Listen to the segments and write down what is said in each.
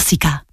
Cinema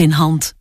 in hand.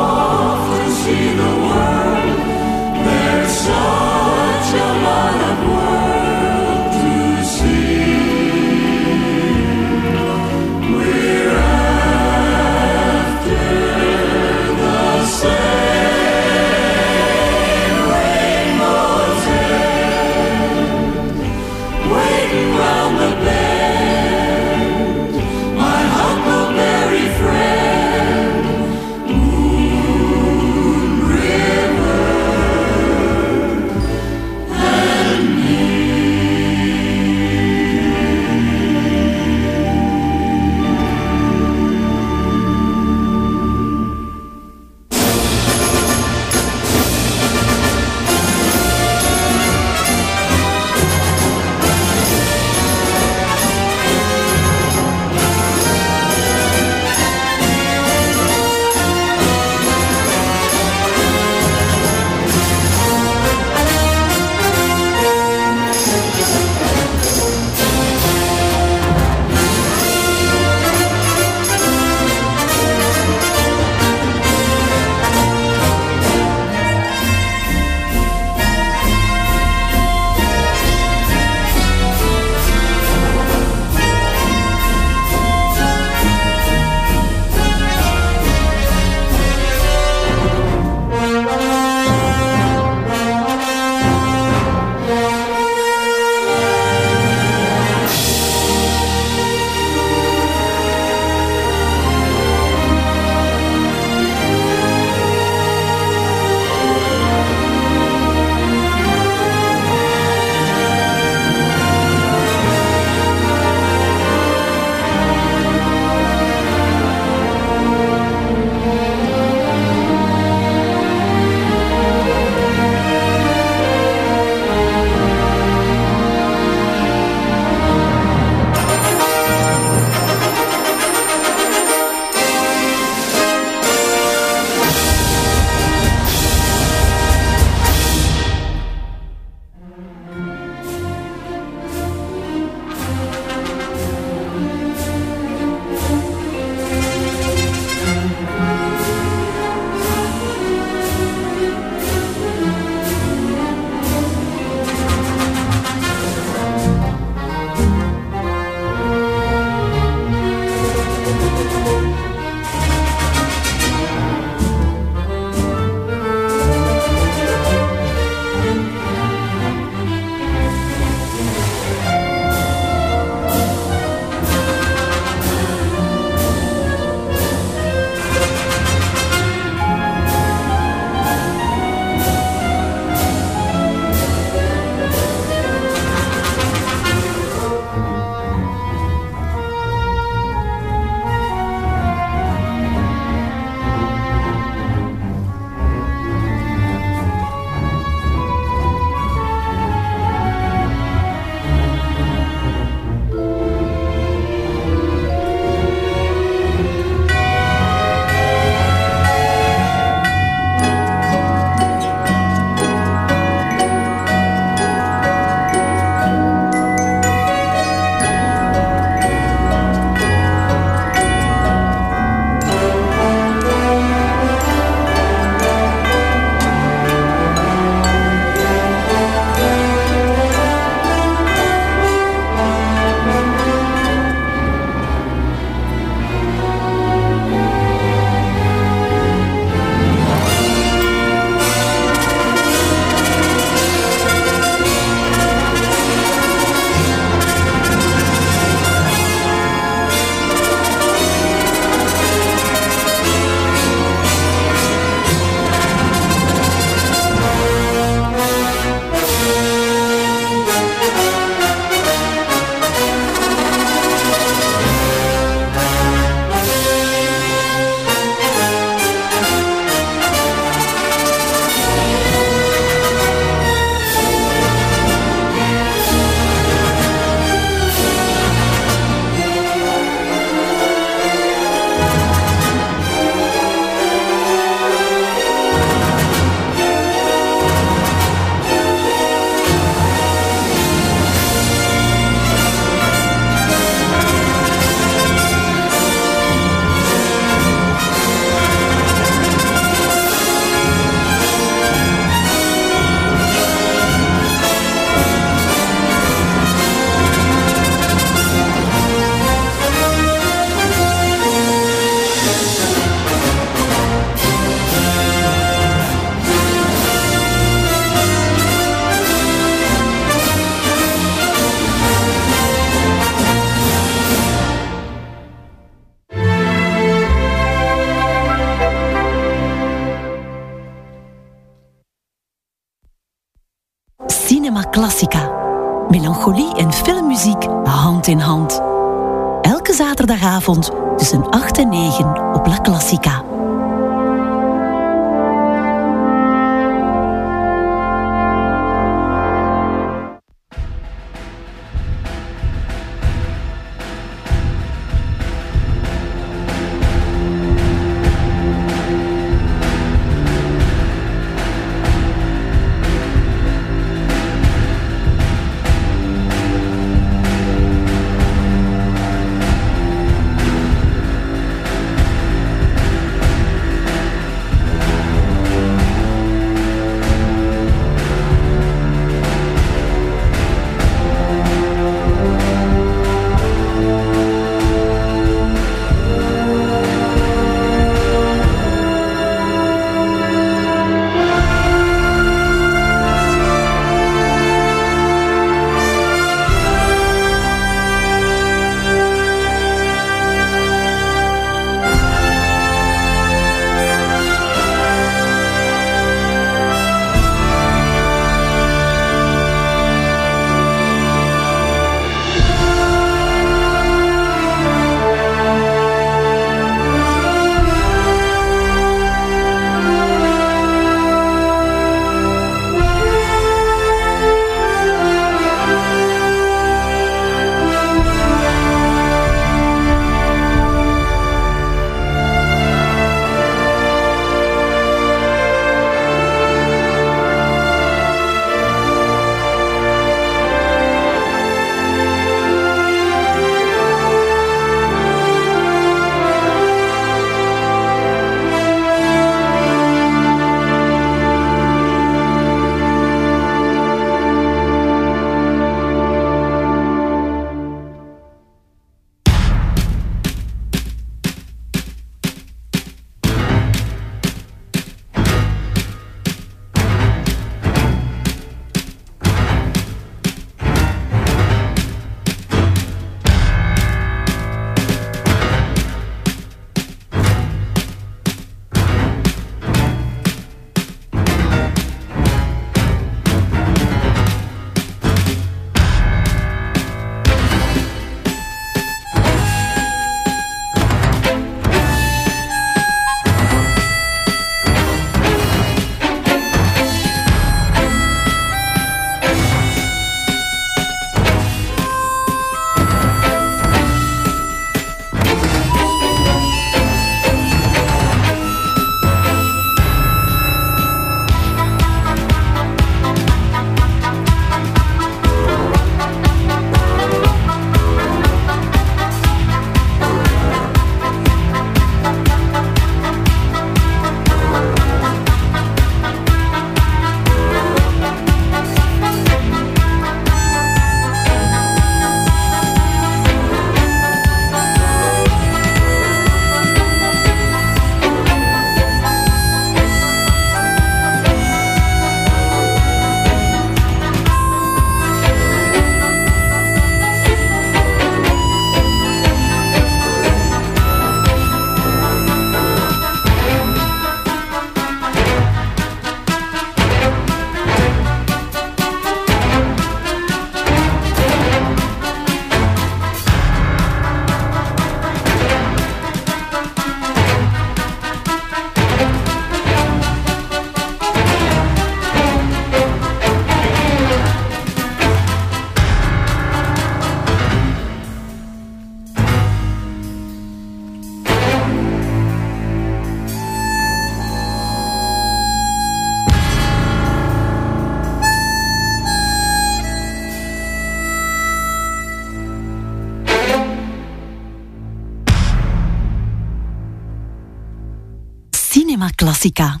Classica.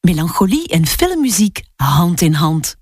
Melancholie en filmmuziek hand in hand.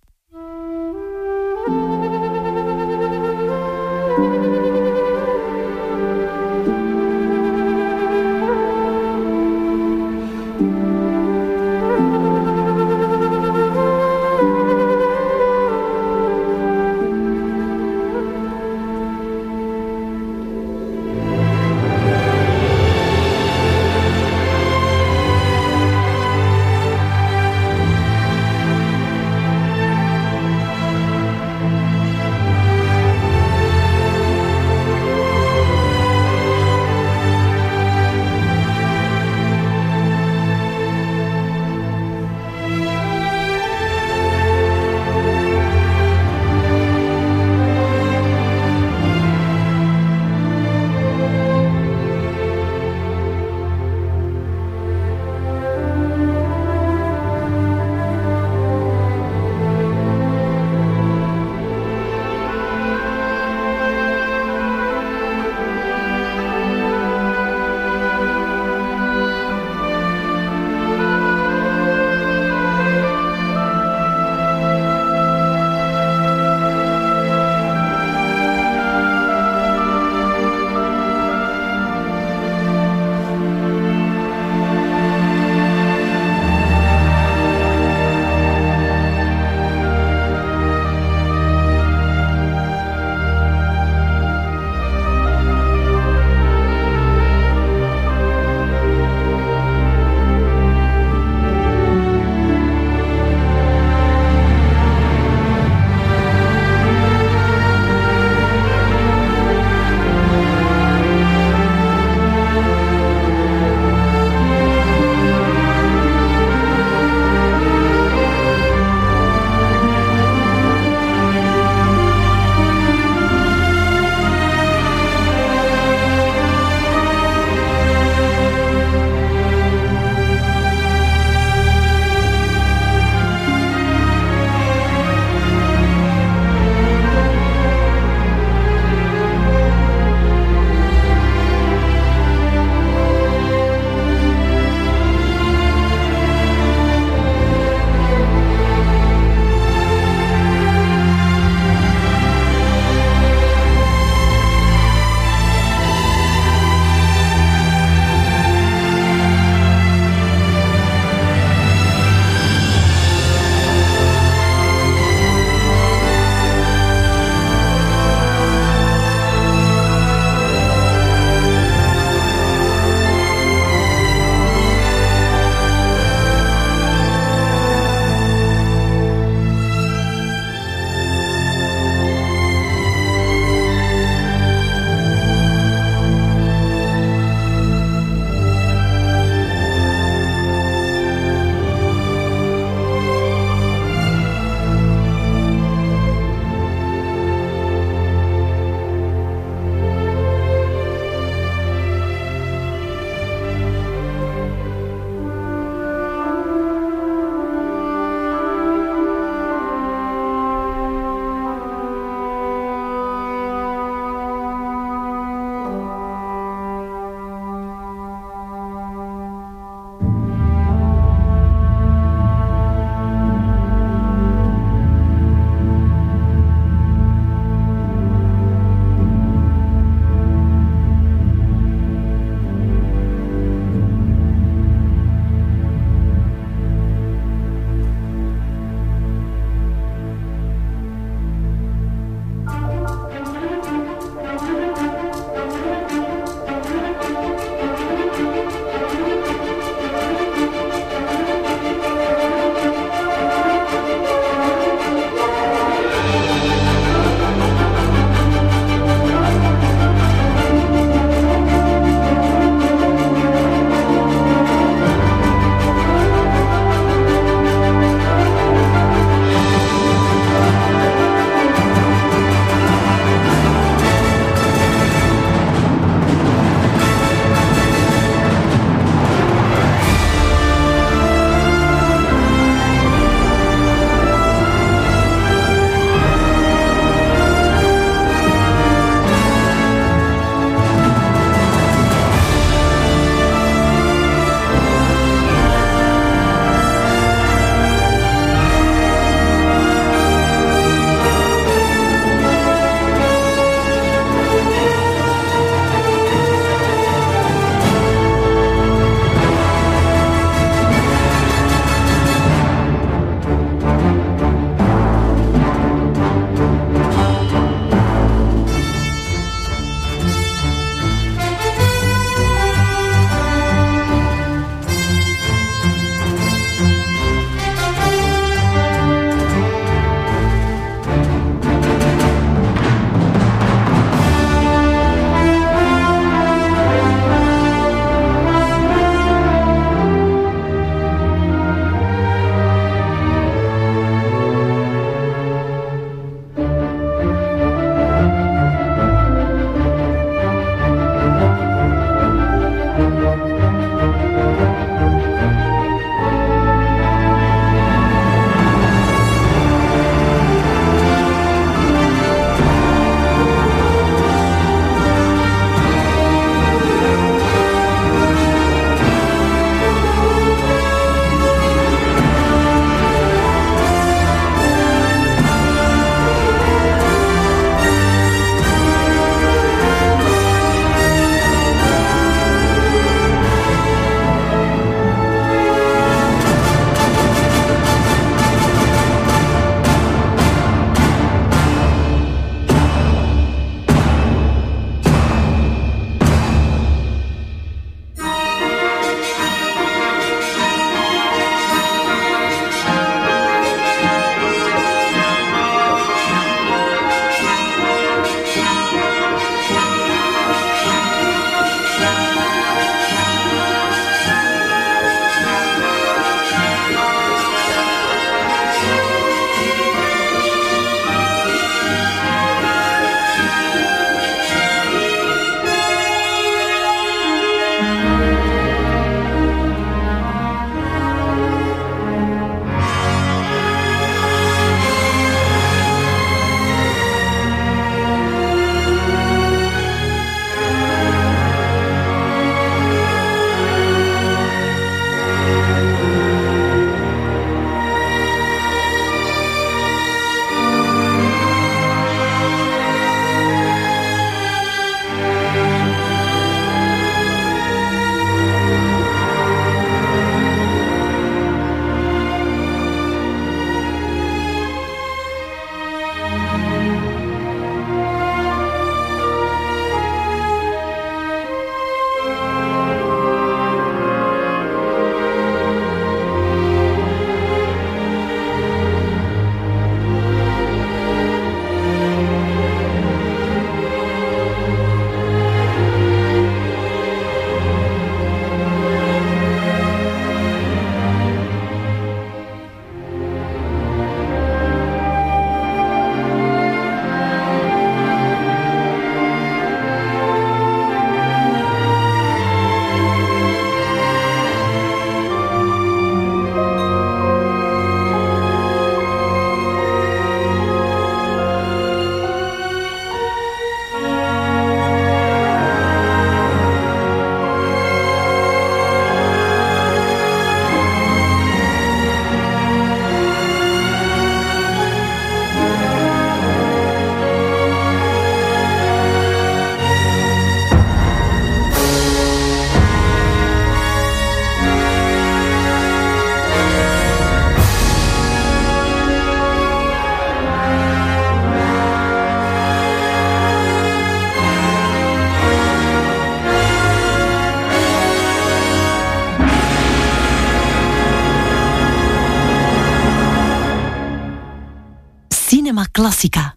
Cinema